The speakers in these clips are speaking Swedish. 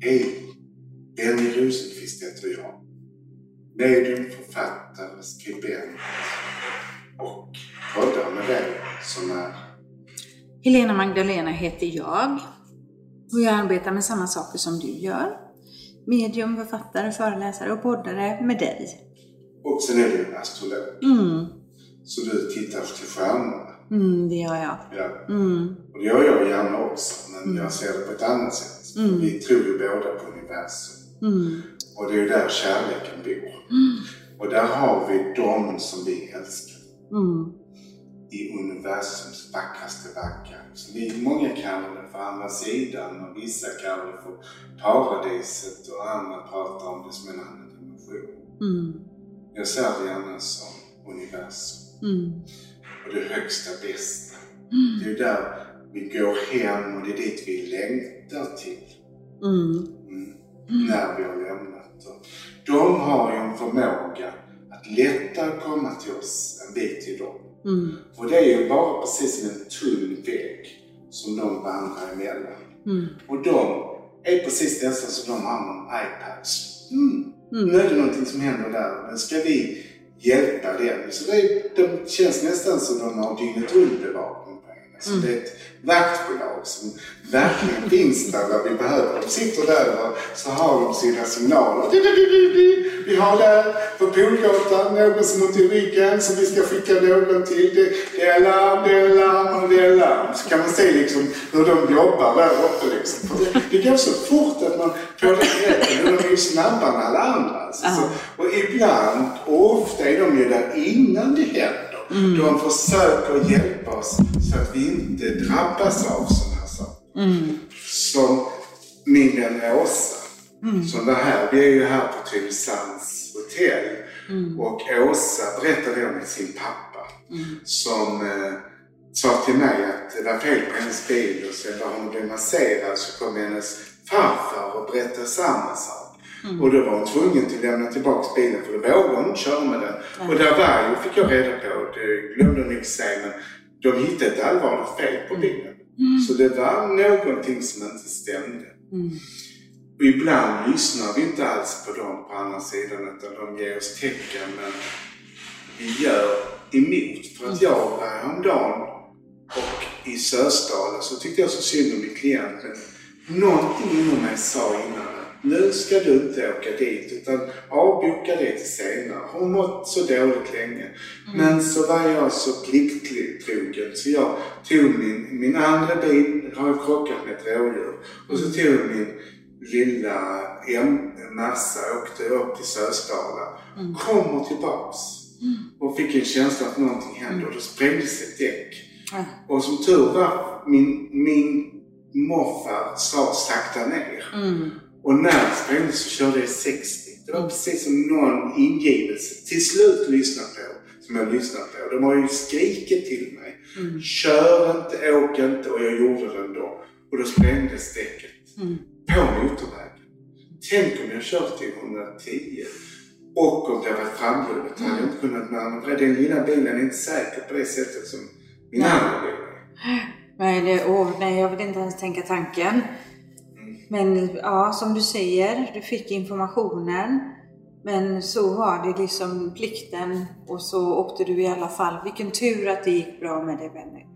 Hej! Benny Rosenqvist heter jag. Medium, författare, skribent och poddar med dig som är Helena Magdalena heter jag och jag arbetar med samma saker som du gör. Medium, författare, föreläsare och poddare med dig. och sen är du en astrolog. Mm, Så du tittar till stjärnorna. mm det gör jag. Ja. Mm, Och det gör jag gärna också, men jag ser det på ett annat sätt. Mm. Vi tror ju båda på universum. mm, Och det är ju där kärleken bor. Och där har vi dem som vi älskar. mm, i universums vackraste vagga. Så vi, många kallar det för andra sidan och vissa kallar det för paradiset och andra pratar om det som en annan dimension. mm, Jag ser det gärna som universum mm, och det högsta bästa. Mm. Det är där vi går hem och det är dit vi längtar till mm, mm. när vi har lämnat. Och de har ju en förmåga att lättare komma till oss än vi till dem. mm, Och det är ju bara precis som en tunn vägg som de vandrar emellan. mm, Och de är precis nästan som de har någon iPads. Mm. Mm. Nu är det någonting som händer där. Men ska vi hjälpa den? Så det, de känns nästan som de har dygnet runt bevakning på en. Alltså Mm. Det är ett vaktbolag som verkligen finns där när vi behöver. De sitter där och så har de sina signaler. Vi har där på Polgatan någon som har ont i ryggen som vi ska skicka någon till. Det, det är larm, det är larm och det är larm. Så kan man se liksom hur de jobbar där uppe. Liksom. Det, det går så fort att man får det greppet. De är ju snabbare än alla andra. Alltså. Så, och ibland, och ofta är de ju där innan det händer. De försöker hjälpa oss så att vi inte drabbas av sådana här saker. mm, Som min vän Åsa, som var här. Vi är ju här på Tylösands hotell. Och Åsa berättade om sin pappa som eh, sa till mig att det var fel på hennes bil och sen när hon blev masserad så kom hennes farfar och berättade samma sak. Och då var hon tvungen att lämna tillbaka bilen för då vågade hon inte köra med den. Och där var ju, fick jag reda på, det glömde hon inte säga, men de hittade ett allvarligt fel på bilen. Så det var någonting som inte stämde. mm, Och ibland lyssnar vi inte alls på dem på andra sidan utan de ger oss tecken men vi gör emot. För att jag var häromdagen och i Sösdala så tyckte jag så synd om min klient men någonting inom mig sa innan nu ska du inte åka dit utan avboka det till senare. Hon mått så dåligt länge. Men så var jag så plikttrogen så jag tog min, min andra bil, har jag krockat med ett rådjur. Och så tog jag min lilla M Merca åkte upp till Sösdala. Kommer tillbaks och fick en känsla att någonting hände och då sprängdes ett däck. Ja. Och som tur var, min, min morfar sa sakta ner. mm, Och när det sprängdes så körde jag 60. Det var precis som någon ingivelse till slut lyssnade på. Som jag lyssnade på. De har ju skrikit till mig. mm, Kör inte, åk inte. Och jag gjorde det ändå. Och då sprängdes däcket. mm. På motorvägen. Tänk om jag kört till 110. Och om det var framhjulet hade jag inte kunnat manövrera. Den lilla bilen är inte säker på det sättet som min andra bil är. Nej, det, åh, nej, jag vill inte ens tänka tanken. Men ja, som du säger, du fick informationen. Men så var det liksom plikten och så åkte du i alla fall. Vilken tur att det gick bra med dig Benny.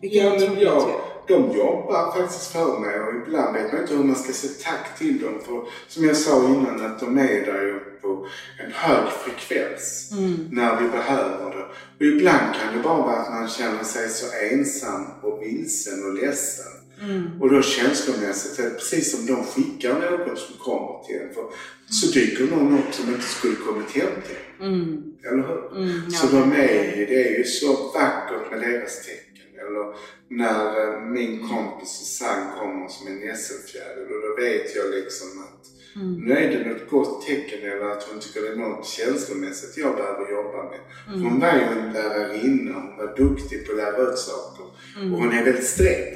Vilken Ja, men jag, tur. de jobbar faktiskt för mig och ibland vet man inte hur man ska säga tack till dem. För som jag sa innan att de är där på en hög frekvens Mm. när vi behöver det. Och ibland kan det bara vara att man känner sig så ensam och vilsen och ledsen. Mm. Och då känslomässigt är det precis som de skickar någon som kommer till en. För så dyker någon upp som inte skulle kommit hem till. Mm. Eller hur? Mm, ja, så de är ju, det är ju så vackert med deras tecken. Eller när eh, min kompis Susanne kommer som en nässelfjäril och då vet jag liksom att Mm. nu är det något gott tecken eller att hon tycker det är något känslomässigt jag behöver jobba med. Mm. Hon var ju en lärarinna, hon var duktig på att lära ut saker. Mm. Och hon är väldigt sträng.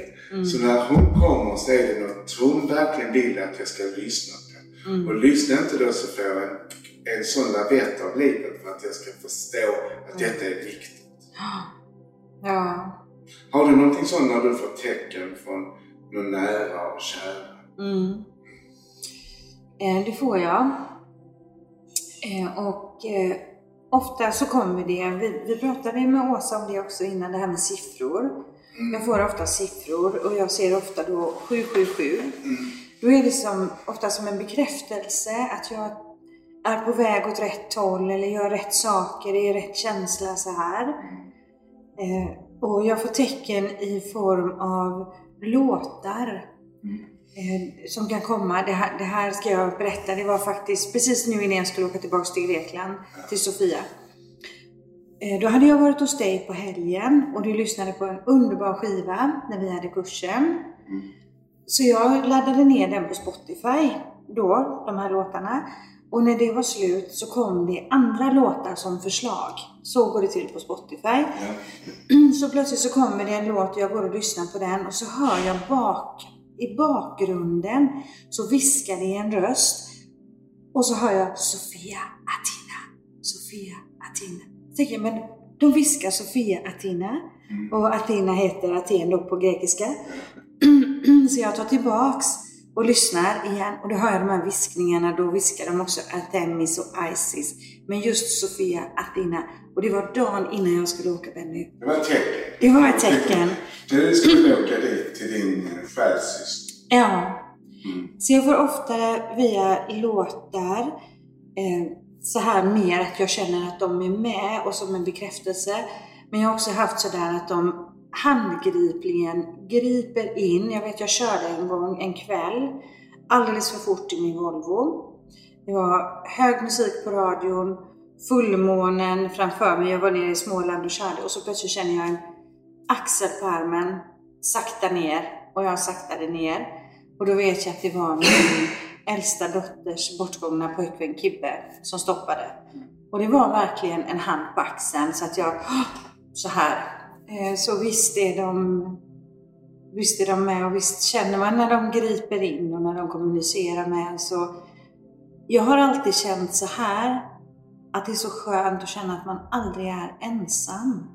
Så när hon kommer så är det något hon verkligen vill att jag ska lyssna på. Mm. Och lyssnar inte då så får jag en, en sån lavett av livet för att jag ska förstå att detta är viktigt. Ja. Har du någonting sånt när du får tecken från någon nära och kära? Mm. Eh, det får jag. Eh, och eh, ofta så kommer det, vi, vi pratade med Åsa om det också innan, det här med siffror. Jag får ofta siffror och jag ser ofta då 777. Då är det som, ofta som en bekräftelse att jag är på väg åt rätt håll eller gör rätt saker, är rätt känsla så här. Eh, och jag får tecken i form av låtar eh, som kan komma. Det här, det här ska jag berätta. Det var faktiskt precis nu innan jag skulle åka tillbaka till Grekland, till Sofia. Eh, Då hade jag varit hos dig på helgen och du lyssnade på en underbar skiva när vi hade kursen. Så jag laddade ner den på Spotify då, de här låtarna. Och när det var slut så kom det andra låtar som förslag. Så går det till på Spotify. Ja. Så plötsligt så kommer det en låt och jag går och lyssnar på den och så hör jag bak, i bakgrunden så viskar det en röst. Och så hör jag Sofia Atina, Sofia Atina. Tänker jag, men de viskar Sofia Atina. Och Atina heter Aten då på grekiska. Så jag tar tillbaks och lyssnar igen och då hör jag de här viskningarna. Då viskar de också Artemis och Isis. Men just Sofia Athena. Och det var dagen innan jag skulle åka Benny. Det var ett tecken. Det var ett tecken. Du skulle åka dit till din själssyster. Ja. Mm. Så jag får ofta via låtar eh, så här mer att jag känner att de är med och som en bekräftelse. Men jag har också haft sådär att de handgripligen griper in. Jag vet jag körde en gång en kväll alldeles för fort i min Volvo. Det var hög musik på radion, fullmånen framför mig. Jag var nere i Småland och körde och så plötsligt känner jag en axel på armen sakta ner och jag saktade ner. Och då vet jag att det var min äldsta dotters bortgångna pojkvän Kibbe som stoppade. Och det var verkligen en hand på axeln så att jag så här. Eh, Så visst är de Visst är de med och visst känner man när de griper in och när de kommunicerar med en så Jag har alltid känt så här att det är så skönt att känna att man aldrig är ensam.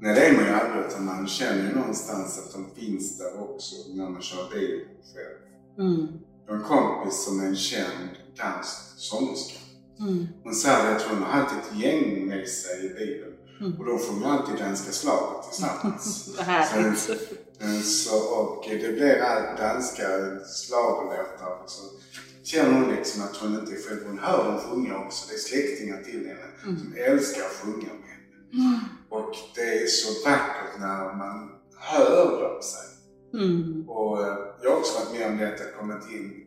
Nej, det är man ju aldrig. Utan man känner någonstans att de finns där också när man kör bil själv. Mm. Jag har en kompis som är en känd dansk sångerska. Mm. Hon säger att hon har haft ett gäng med sig i bilen. Mm. Och de sjunger alltid danska slaget tillsammans. Så, eh, så, och det blir allt danska schlagerlåtar. Så känner hon liksom att hon inte är själv. Hon hör dem sjunga också. Det är släktingar till henne som älskar att sjunga med henne. Och det är så vackert när man hör dem säga. Mm. Och eh, jag har också varit med om det att det kommit in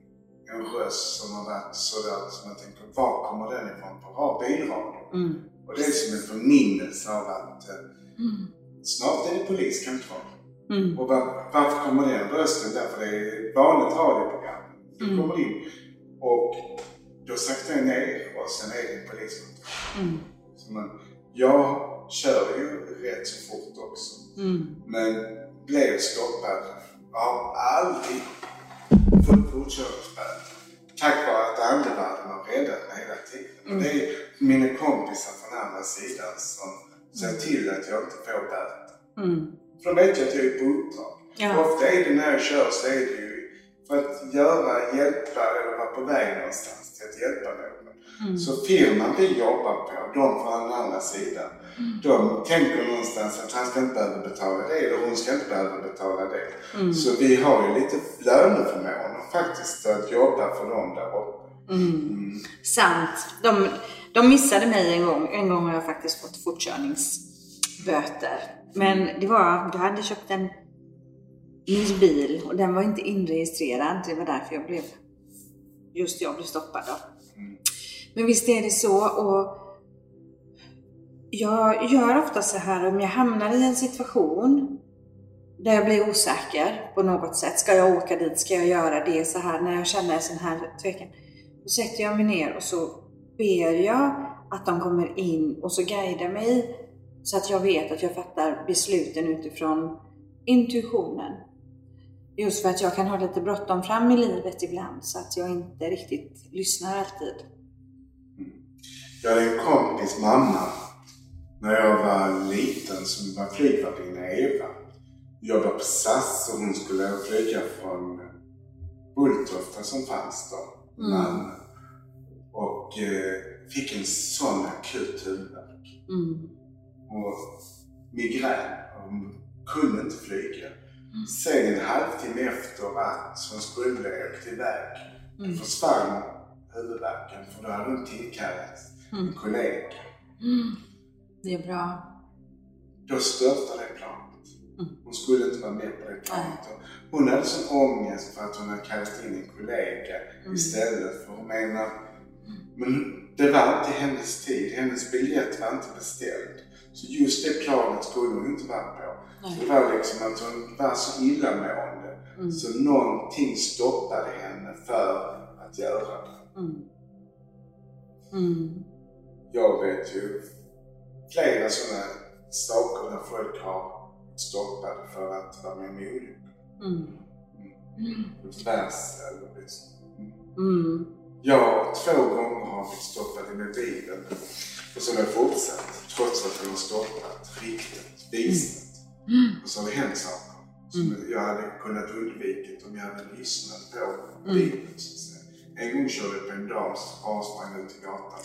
en röst som har varit sådär som jag tänker, var kommer den ifrån på ra- bilradion? Mm. Och det är som en förnimmelse av att eh, Mm. snart är det poliskontroll. Mm. Och var, varför kommer den rösten där? För det är ett vanligt radioprogram. Då Mm. kommer in och då saktar jag ner och sen är det poliskontroll. Mm. Så man, jag kör ju rätt så fort också. Mm. Men blev stoppad av aldrig full fortkörningsböter. Tack vare att andevärlden har räddat mig hela tiden. Och det är mina kompisar från andra sidan som ser till att jag inte får böter. Mm. För de vet ju att jag är på uppdrag. Ja. Ofta är det när jag kör så är det ju för att göra, hjälpa eller vara på väg någonstans till att hjälpa någon. Mm. Så firman vi jobbar på, de från den andra sidan, de tänker någonstans att han ska inte behöva betala det eller hon ska inte behöva betala det. Mm. Så vi har ju lite löneförmåner faktiskt att jobba för dem där uppe. Mm. Mm. Sant. De, de missade mig en gång. En gång har jag faktiskt fått fortkörningsböter. Men det var, jag hade köpt en min bil och den var inte inregistrerad. Det var därför jag blev, just jag blev stoppad då. Mm. Men visst är det så och jag gör ofta så här om jag hamnar i en situation där jag blir osäker på något sätt. Ska jag åka dit? Ska jag göra det så här? När jag känner en sån här tvekan. Då sätter jag mig ner och så ber jag att de kommer in och så guidar mig så att jag vet att jag fattar besluten utifrån intuitionen. Just för att jag kan ha lite bråttom fram i livet ibland så att jag inte riktigt lyssnar alltid. Jag hade en kompis mamma när jag var liten som var flygvärdinna Eva. Jag jobbade på SAS och hon skulle flyga från Bulltofta som fanns då. i Malmö. Och eh, fick en sån akut huvudvärk. Mm. Och migrän. Hon kunde inte flyga. Sen en halvtimme efter att hon skulle åkt iväg Mm. försvann huvudvärken för då hade hon tillkallat en Mm. kollega. Mm. Det är bra. Då störtade det planet. Mm. Hon skulle inte vara med på det planet. Och Hon hade sån ångest för att hon hade kallat in en kollega Mm. istället. För hon menar, men det var inte hennes tid. Hennes biljett var inte beställd. Så just det planet skulle hon inte vara på. Nej. det var liksom att hon var så illamående. Mm. Så någonting stoppade henne för att göra det. Mm. Mm. Jag vet ju flera sådana saker där folk har stoppade för att vara med om olyckor. Mm. På tvärs eller liksom. Mm. Jag två gånger har blivit stoppad med bilen. Och så har jag fortsatt. Trots att den har stoppat, riktat, visat. Och så har det hänt saker. Som Mm. jag hade kunnat undvikit om jag hade lyssnat på Mm. säga. En gång körde jag på en dam som bara sprang ut i gatan.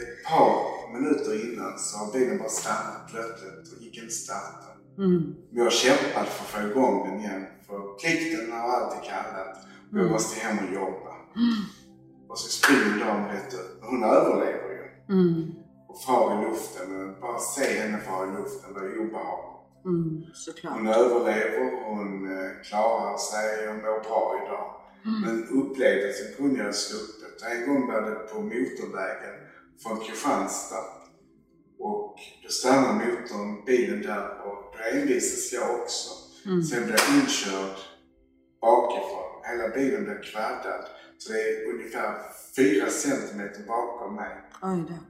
Ett par minuter innan så har bilen bara stannat plötsligt och gick inte starta. Mm. Men jag kämpade för att få igång den igen. För plikten har alltid kallat. Och jag Mm. måste hem och jobba. Mm. Och så springer damen rätt ut. Men hon överlever ju. Mm. Och far i luften. Och bara se henne fara i luften var ju obehagligt. Mm. Hon överlever, hon eh, klarar sig och mår bra idag. Mm. Men upplevelsen kunde jag sluppit. En gång var det på motorvägen från Kristianstad. Och då stannar motorn, bilen där och då envisas jag också. Mm. Sen blir jag inkörd bakifrån. Hela bilen blir kvaddad. Så det är ungefär fyra centimeter bakom mig.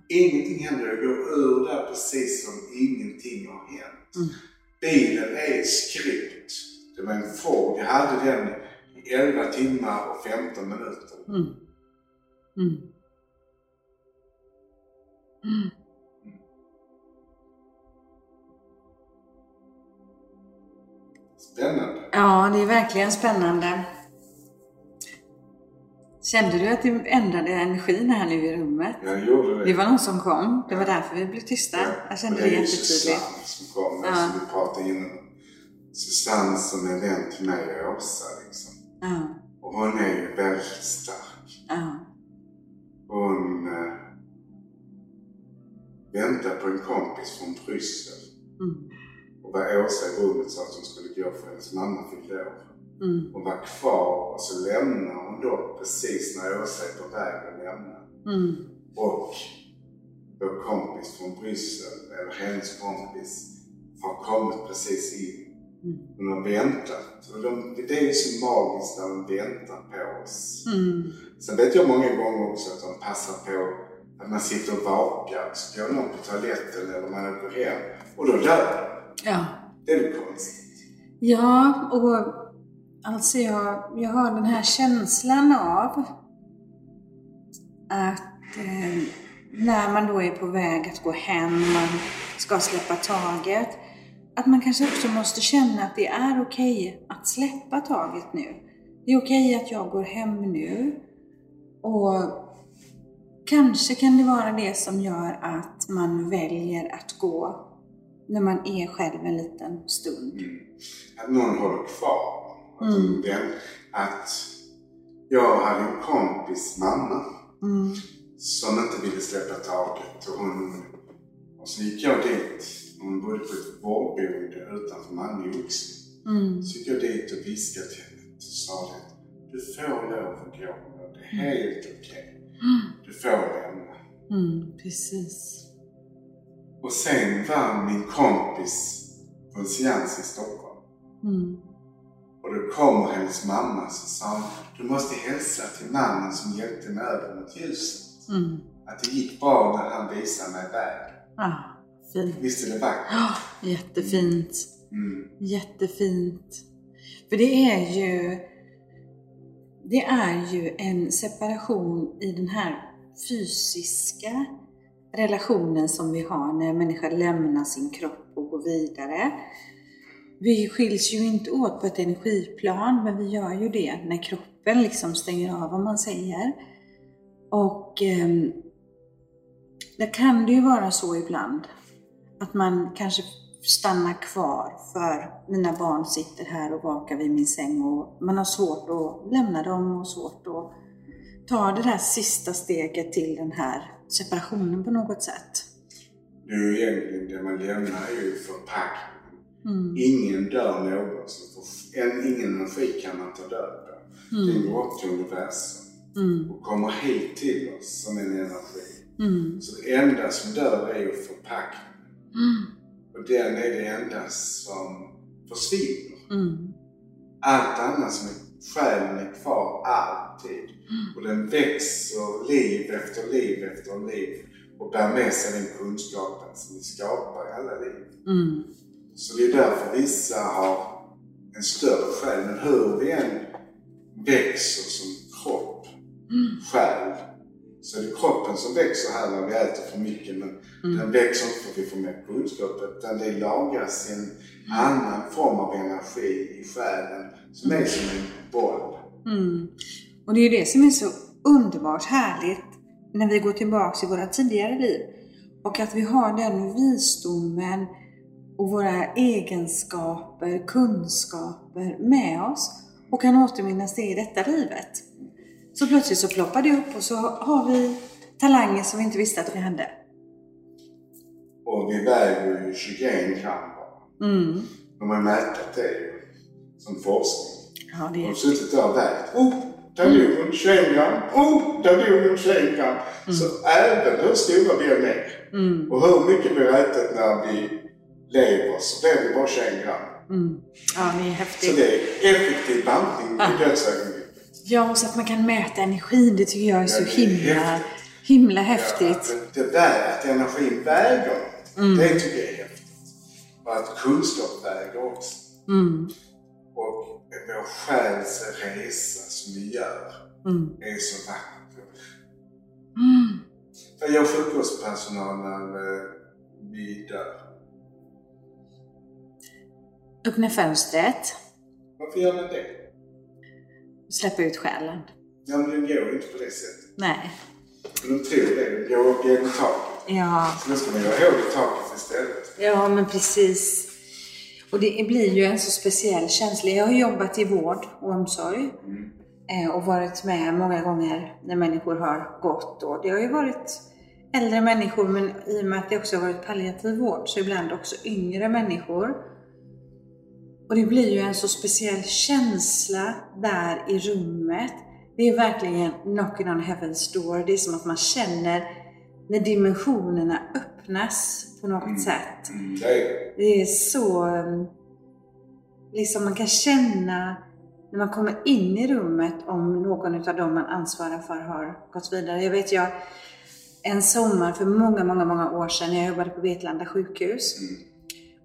Ingenting händer. Jag går ur där precis som ingenting har hänt. Mm. Bilen är skript. Det var en Ford. Jag hade den i 11 timmar och 15 minuter. Mm. Mm. Mm. Spännande. Ja, det är verkligen spännande. Kände du att det ändrade energin här nu i rummet? Jag gjorde det. Det var någon som kom. Det var därför vi blev tysta. Jag kände det är ju jättetydligt. Som kom. Ja. Som vi pratade innan. Susanne som är vän till mig och Åsa liksom. Ja, Och hon är ju väldigt stark. ja, Hon eh, väntar på en kompis från Bryssel. mm, Och var Åsa i rummet sa att hon skulle gå för hennes mamma fyllde år. Mm, Hon var kvar och så lämnar hon då precis när Åsa är på väg att lämna. mm, Och vår kompis från Bryssel, eller hennes kompis, har kommit precis in. mm, Hon har väntat. Och de, det är ju så magiskt när de väntar på oss. mm, Sen vet jag många gånger också att de passar på att man sitter och vakar. Så går någon på toaletten eller man åker hem. Och då dör ja. Det är ju konstigt. Ja, och alltså jag, jag har den här känslan av att eh, när man då är på väg att gå hem, man ska släppa taget, att man kanske också måste känna att det är okej att släppa taget nu. Det är okej att jag går hem nu. Och kanske kan det vara det som gör att man väljer att gå när man är själv en liten stund. Mm. Att någon håller kvar. Att, Mm. den, att jag hade en kompis mamma Mm. som inte ville släppa taget. Och, hon, och så gick jag dit. Hon bodde på ett vårdboende utanför Malmö i. Mm. Så gick jag dit och viskade till henne. Så sa det du får lov att gå. Det är helt okej. Du får lämna. Mm. Precis. Och sen var min kompis på en seans i Stockholm. Mm. Och då kommer hennes mamma så sa hon, du måste hälsa till mannen som hjälpte mig över mot ljuset. Mm. Att det gick bra när han visade mig väg. Ah, fint. Visst är det vackert? Ja, jättefint. Mm. Jättefint. För det är ju det är ju en separation i den här fysiska relationen som vi har när en människa lämnar sin kropp och går vidare vi skiljs ju inte åt på ett energiplan, men vi gör ju det när kroppen liksom stänger av, vad man säger. Och eh, där kan det ju vara så ibland att man kanske stannar kvar för mina barn sitter här och vakar vid min säng och man har svårt att lämna dem och svårt att ta det där sista steget till den här separationen på något sätt. Det är ju egentligen det man lämnar är ju förpackning. Mm. Ingen dör någonsin. För ingen energi kan man ta död på. Mm. Den går till universum mm. och kommer hit till oss som en energi. Mm. Så det enda som dör är ju förpackningen. Mm. Och den är det enda som försvinner. Mm. Allt annat som är själen är kvar alltid. Och den växer liv efter liv efter liv och bär med sig den kunskapen som vi skapar i alla liv. Mm. Så det är därför vissa har en större själ. Men hur vi än växer som kropp, mm. själ, så är det kroppen som växer här när vi äter för mycket. Men mm. den växer inte för att vi får mer kunskap utan det lagras en annan form av energi i själen som är som en boll. Mm. Och det är ju det som är så underbart härligt när vi går tillbaks i våra tidigare liv. Och att vi har den visdomen och våra egenskaper, kunskaper med oss och kan återminnas det i detta livet. Så plötsligt så ploppar det upp och så har vi talanger som vi inte visste att vi hade. Och vi väger ju 21 gram bara. Mm. De har mätt det ju som forskning. Ja, det är... De har suttit där och vägt. Oh, där dog hon 21 gram. Oh, där dog hon 21 gram. Mm. Så även hur stora vi är med mm. och hur mycket vi har ätit när vi så bara 21 gram. Mm. Ja, det är häftigt. Så det är effektiv bantning ja. i dödsögonblicket. Ja, och så att man kan mäta energin. Det tycker jag är så ja, är himla, häftigt. himla häftigt. Ja, det, där att energin väger mm. det tycker jag är häftigt. Och att kunskap väger också. Mm. Och vår själs resa som vi gör mm. är så vacker. Mm. Vad gör sjukvårdspersonal när vi dör? Öppna fönstret. Varför gör man det? Släppa ut själen. Ja, men den går inte på det sättet. Nej. För de tror det. Den går genom taket. Ja. Så nu ska man göra hål i taket istället. Ja, men precis. Och det blir ju en så speciell känsla. Jag har jobbat i vård och omsorg. Mm. Eh, och varit med många gånger när människor har gått. Och det har ju varit äldre människor, men i och med att det också har varit palliativ vård, så ibland också yngre människor. Och det blir ju en så speciell känsla där i rummet. Det är verkligen knocking on heaven's door. Det är som att man känner när dimensionerna öppnas på något mm. sätt. Mm. Det är så... Um, liksom man kan känna när man kommer in i rummet om någon av dem man ansvarar för har gått vidare. Jag vet jag, en sommar för många, många, många år sedan när jag jobbade på Vetlanda sjukhus. Mm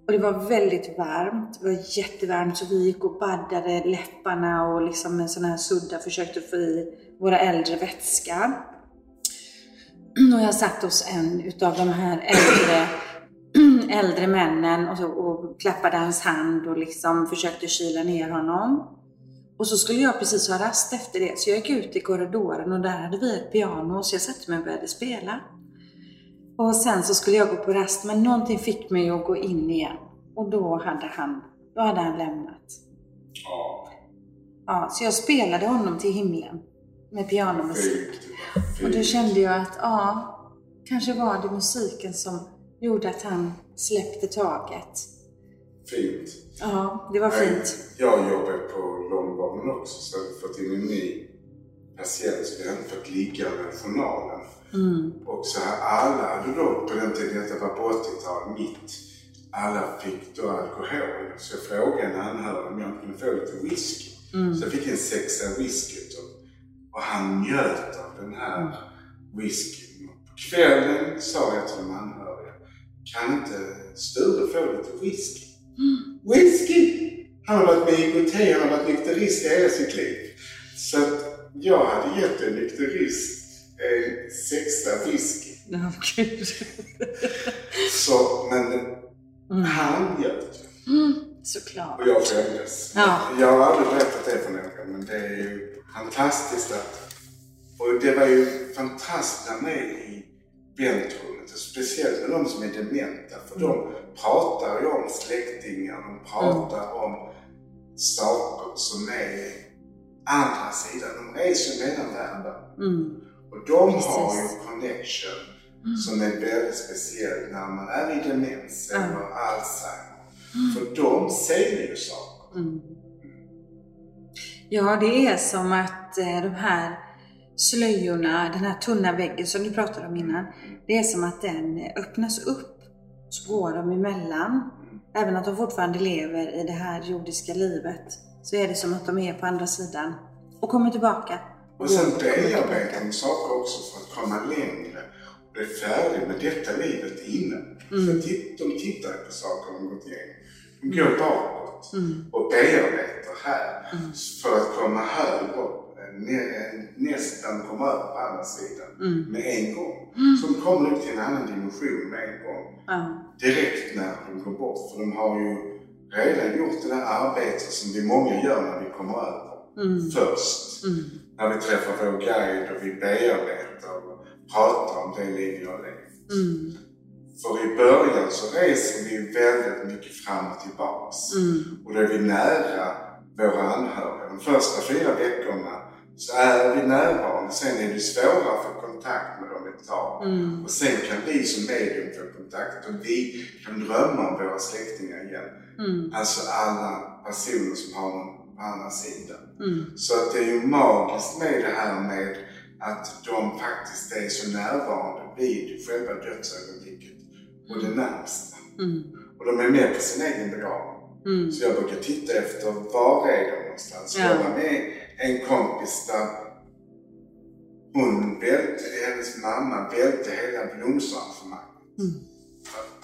och det var väldigt varmt. Det var jättevarmt så vi gick och baddade läpparna och liksom med sådana här suddar försökte få i våra äldre vätska. Och jag satt hos en utav de här äldre, äldre männen och, så, och klappade hans hand och liksom försökte kyla ner honom. Och så skulle jag precis ha rast efter det, så jag gick ut i korridoren och där hade vi ett piano, så jag satte mig och började spela. Och sen så skulle jag gå på rast, men någonting fick mig att gå in igen. Och då hade han, då hade han lämnat. Ja. Ja, så jag spelade honom till himlen med pianomusik. Och då kände jag att, ja, kanske var det musiken som gjorde att han släppte taget. Fint. Ja, det var fint. Jag jobbar på långbanan också, så jag har fått in en ny patient, så vi har inte fått ligga med journalen. Mm. Och så alla hade då, på den tiden, detta var på 80-talet, mitt, alla fick då alkohol. Så jag frågade en anhörig om jag kunde få lite whisky. Mm. Så jag fick en sexa whisky och han njöt av den här mm. whiskyn. På kvällen sa jag till de anhöriga, kan inte Sture få lite whisky? Mm. Whisky! Han har varit med i IOT, han har varit nykterist i hela sitt liv. Så att jag hade gett en nykterist eh, sexa whisky. Ja, gud. Så, men mm. han njöt mm. Såklart. Och jag skämdes. Ja. Jag har aldrig berättat det för någon, men det är ju fantastiskt att... Och det var ju fantastiskt där med i väntrummet, speciellt med de som är dementa, för de pratar ju om släktingar, de pratar om saker som är andra sidan. De reser mellan världar. Mm. Och de har Precis. ju en connection som är väldigt speciell när man är i demens eller Alzheimer. För de säger ju saker. Mm. Ja, det är som att eh, de här slöjorna, den här tunna väggen som du pratade om innan, det är som att den öppnas upp. Så går de emellan. Även att de fortfarande lever i det här jordiska livet så är det som att de är på andra sidan och kommer tillbaka. Och sen bearbetar de saker också för att komma längre och bli färdig med detta livet innan. Mm. För de tittar på saker de gått igenom. De går bakåt Mm. och bearbetar här för att komma högre upp. nä- Nästan komma över på andra sidan Mm. med en gång. Så de kommer upp till en annan dimension med en gång. Ja. direkt när de går bort. För de har ju redan gjort det där arbetet som vi många gör när vi kommer över. Mm. Först. När vi träffar vår guide och vi bearbetar och pratar om det liv vi har levt. Mm. För i början så reser vi väldigt mycket fram och tillbaks. Mm. Och då är vi nära våra anhöriga. De första fyra veckorna så är vi närvarande. Sen är det svårare att få kontakt med dem ett tag. Mm. Och sen kan vi som medium få kontakt och vi kan drömma om våra släktingar igen. Mm. Alltså alla personer som har någon på andra sidan. Mm. Så att det är ju magiskt med det här med att de faktiskt är så närvarande vid själva dödsögonblicket och det närmsta. Mm. Och de är med på sin egen begravning. Mm. Så jag brukar titta efter var är de någonstans. Ja. Jag var med en kompis där hon välte, hennes mamma välte hela blomsterarrangemanget. Mm.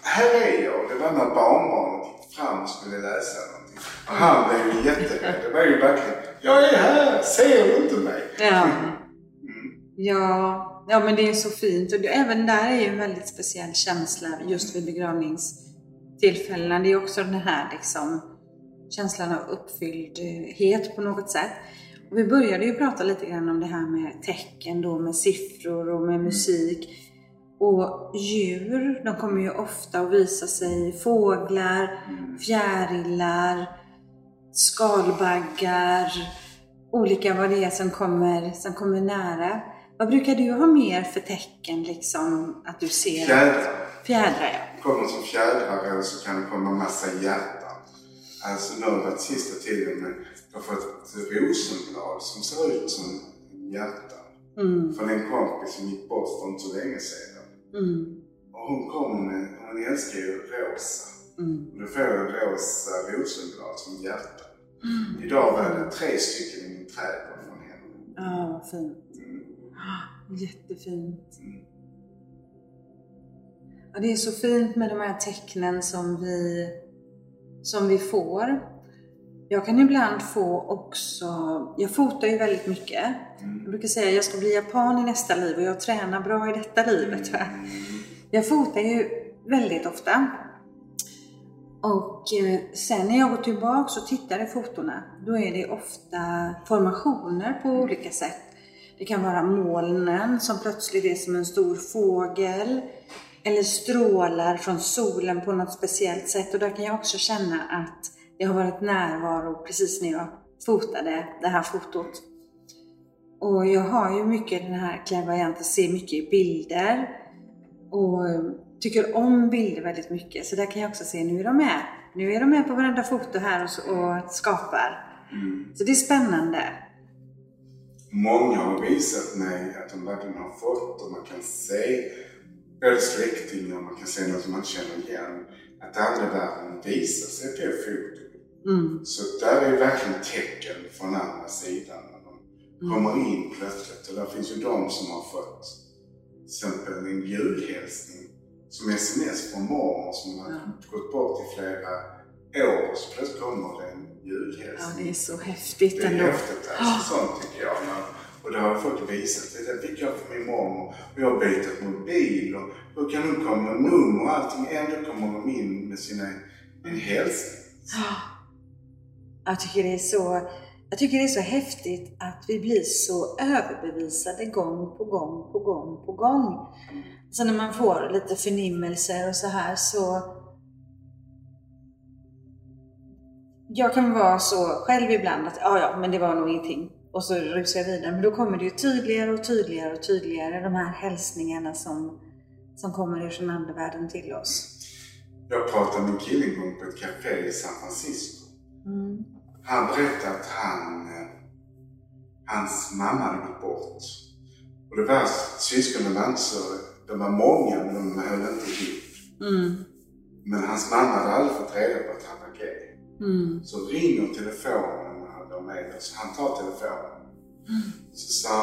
Här är jag. Det var när barnbarnet fram och skulle läsa någonting. Och han blev ju jätterädd. Det var ju verkligen, jag är här, ser du inte mig? Ja. Mm. Ja, ja, men det är så fint. Och det, även där är ju en väldigt speciell känsla just vid begravningstillfällena. Det är också den här liksom, känslan av uppfylldhet på något sätt. Och vi började ju prata lite grann om det här med tecken då, med siffror och med musik. Och djur, de kommer ju ofta att visa sig fåglar, fjärilar, skalbaggar, olika vad det är som kommer, som kommer nära. Vad brukar du ha mer för tecken liksom att du ser? Fjädrar. Fjädrar ja. kommer som fjädrar så kan det komma massa hjärtan. Alltså nu har det varit sista tiden med, jag har fått rosenblad som ser ut som hjärtan. Mm, Från en kompis som gick bort för inte så länge sedan. Mm, Och hon kom hon älskar ju rosa. mm, Och då får jag rosa rosenblad som hjärta. mm. Idag var det tre stycken i min trädgård från henne. Ja, vad fint. Mm. Ah, Jättefint. Mm. Ja, det är så fint med de här tecknen som vi, som vi får. Jag kan ibland få också, jag fotar ju väldigt mycket. Mm. Jag brukar säga att jag ska bli japan i nästa liv och jag tränar bra i detta livet. Va? Mm. Jag fotar ju väldigt ofta. Och eh, sen när jag går tillbaka och tittar i fotona, då är det ofta formationer på olika sätt. Det kan vara molnen som plötsligt är som en stor fågel. Eller strålar från solen på något speciellt sätt. Och där kan jag också känna att det har varit närvaro precis när jag fotade det här fotot. Och jag har ju mycket den här klärvoajanta, ser mycket i bilder. Och tycker om bilder väldigt mycket. Så där kan jag också se, nu är de med. Nu är de med på varenda foto här och, så, och skapar. Mm. Så det är spännande. Många har visat mig att de verkligen har fått och man kan se både släktingar och man kan se något som man känner igen. Att andevärlden visar sig på fotot. Mm. Så där är verkligen tecken från andra sidan. När de Mm. kommer in plötsligt. Och där finns ju de som har fått till exempel en julhälsning som sms från mormor som har Ja. gått bort i flera år. Så plötsligt kommer det en Ja, julhälsning. det är så häftigt Det är ändå. häftigt alltså, sånt tycker jag. Och det har folk visat. Det fick jag från min mormor. Och jag har bytt mobil och hur kan hon komma med nummer och allting. Ändå kommer de in med sina, en hälsning Jag tycker det är så jag tycker det är så häftigt att vi blir så överbevisade gång på gång på gång på gång. Så när man får lite förnimmelser och så här så jag kan vara så själv ibland att ja, ja, men det var nog ingenting. Och så rusar jag vidare. Men då kommer det ju tydligare och tydligare och tydligare de här hälsningarna som, som kommer från andevärlden till oss. Jag pratade med en kille en gång på ett café i San Francisco. Mm. Han berättade att han, eh, hans mamma hade gått bort. Och det var syskonen var inte så, de var många men de höll inte ihop. Mm. Men hans mamma hade aldrig fått reda på att han var gay. Mm. Så ringer telefonen när de är där, så han tar telefonen. Mm. Så sa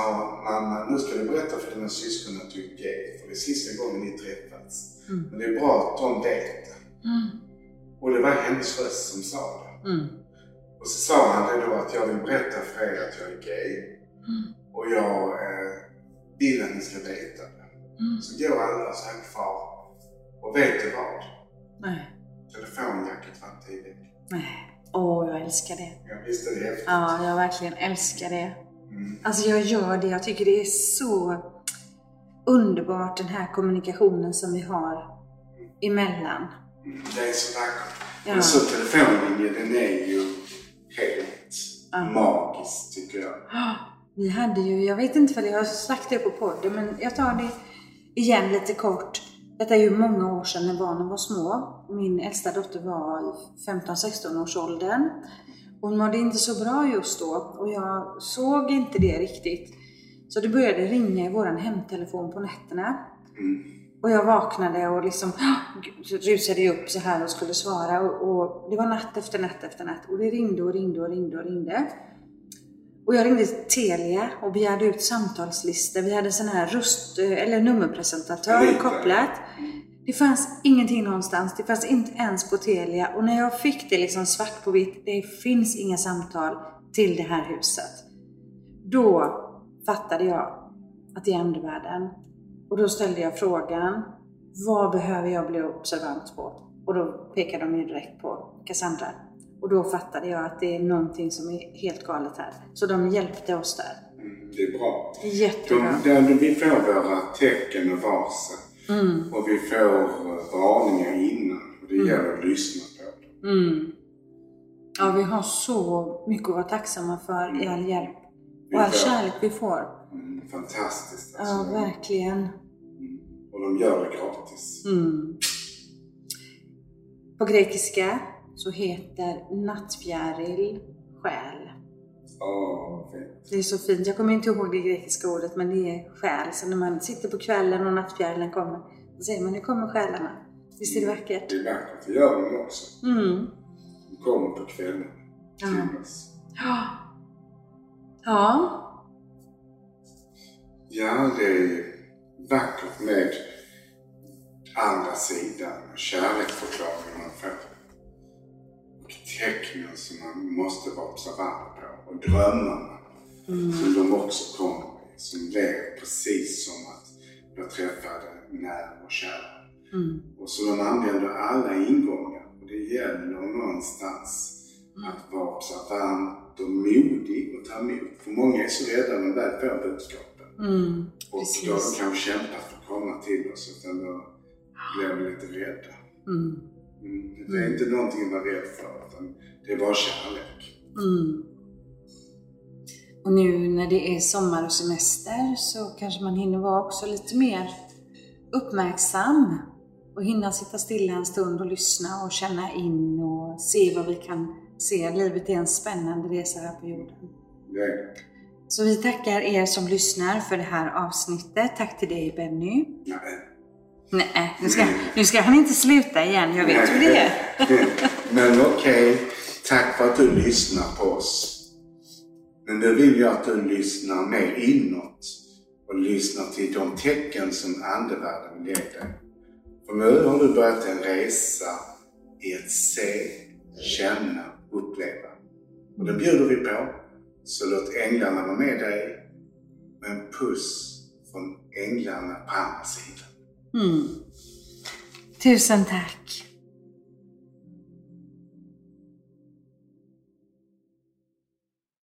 mamma, nu ska du berätta för dina syskon att du är gay, för det är sista gången ni träffats. Mm. Men det är bra att de vet det. Mm. Och det var hennes röst som sa det. Och så sa han det då att jag vill berätta för er att jag är gay. Mm. Och jag eh, vill att ni ska veta det. Mm. Så går alla så här kvar. Och vet du vad? Nej. Telefonjacket var inte i Nej. Åh, jag älskar det. Ja, visst är det häftigt? Ja, jag verkligen älskar det. Mm. Alltså jag gör det. Jag tycker det är så underbart den här kommunikationen som vi har emellan. Mm. Det är så vackert. Ja. Men så telefonlinjen, den är ju helt ja. magisk tycker jag. Vi hade ju, jag vet inte för jag har sagt det på podden, men jag tar det igen lite kort. Detta är ju många år sedan när barnen var små. Min äldsta dotter var i 15-16 års åldern. Hon mådde inte så bra just då och jag såg inte det riktigt. Så det började ringa i våran hemtelefon på nätterna. Mm. Och jag vaknade och liksom rusade upp så här och skulle svara. Och, och, det var natt efter natt efter natt. Och det ringde och ringde och ringde och ringde. Och jag ringde Telia och begärde ut samtalslistor. Vi hade sån här röst eller nummerpresentatör kopplat. Det fanns ingenting någonstans. Det fanns inte ens på Telia. Och när jag fick det liksom svart på vitt, det finns inga samtal till det här huset. Då fattade jag att det är andevärlden. Och då ställde jag frågan, vad behöver jag bli observant på? Och då pekade de ju direkt på Cassandra. Och då fattade jag att det är någonting som är helt galet här. Så de hjälpte oss där. Mm, det är bra. Jättebra. De, de, vi får våra tecken och varsel. Mm. Och vi får eh, varningar innan. Och det mm. gäller att lyssna på dem. Mm. Ja, vi har så mycket att vara tacksamma för i all hjälp. Och all kärlek vi får. Mm, fantastiskt. Alltså. Ja, verkligen. Mm. Och de gör det gratis. Mm. På grekiska så heter nattfjäril själ. Oh, det är så fint. Jag kommer inte ihåg det grekiska ordet men det är själ. Så när man sitter på kvällen och nattfjärilen kommer, då säger man nu kommer själarna. Visst är det vackert? Det är vackert, det gör de också. Mm. De kommer på kvällen ja. Ja. Ja. Ja, det är vackert med andra sidan, kärleksförklaringen man får. Och tecknen som man måste vara observant på och drömmarna mm. som de också kommer med. Som lever precis som att jag träffade när och kär. Mm. Och så de använder alla ingångar och det gäller någonstans mm. att vara observant och modig och ta emot. För många är så rädda när de väl får budskapen. Mm. Och då har de kanske kämpat för att komma till oss utan då blir de lite rädda. Mm. Mm. Det är inte någonting att vara rädd för utan det är bara kärlek. Mm. Och nu när det är sommar och semester så kanske man hinner vara också lite mer uppmärksam och hinna sitta stilla en stund och lyssna och känna in och se vad vi kan se. Livet är en spännande resa här på jorden. Nej. Så vi tackar er som lyssnar för det här avsnittet. Tack till dig Benny. Nej. Nej, nu ska, nu ska han inte sluta igen. Jag vet hur det är. Men okej, okay. tack för att du lyssnar på oss. Men nu vill jag att du lyssnar mer inåt och lyssnar till de tecken som andevärlden ger dig. För nu har du börjat en resa i att se, känna, uppleva. Och det bjuder vi på. Så låt änglarna vara med dig med en puss från änglarna på andra sidan. Mm. Tusen tack.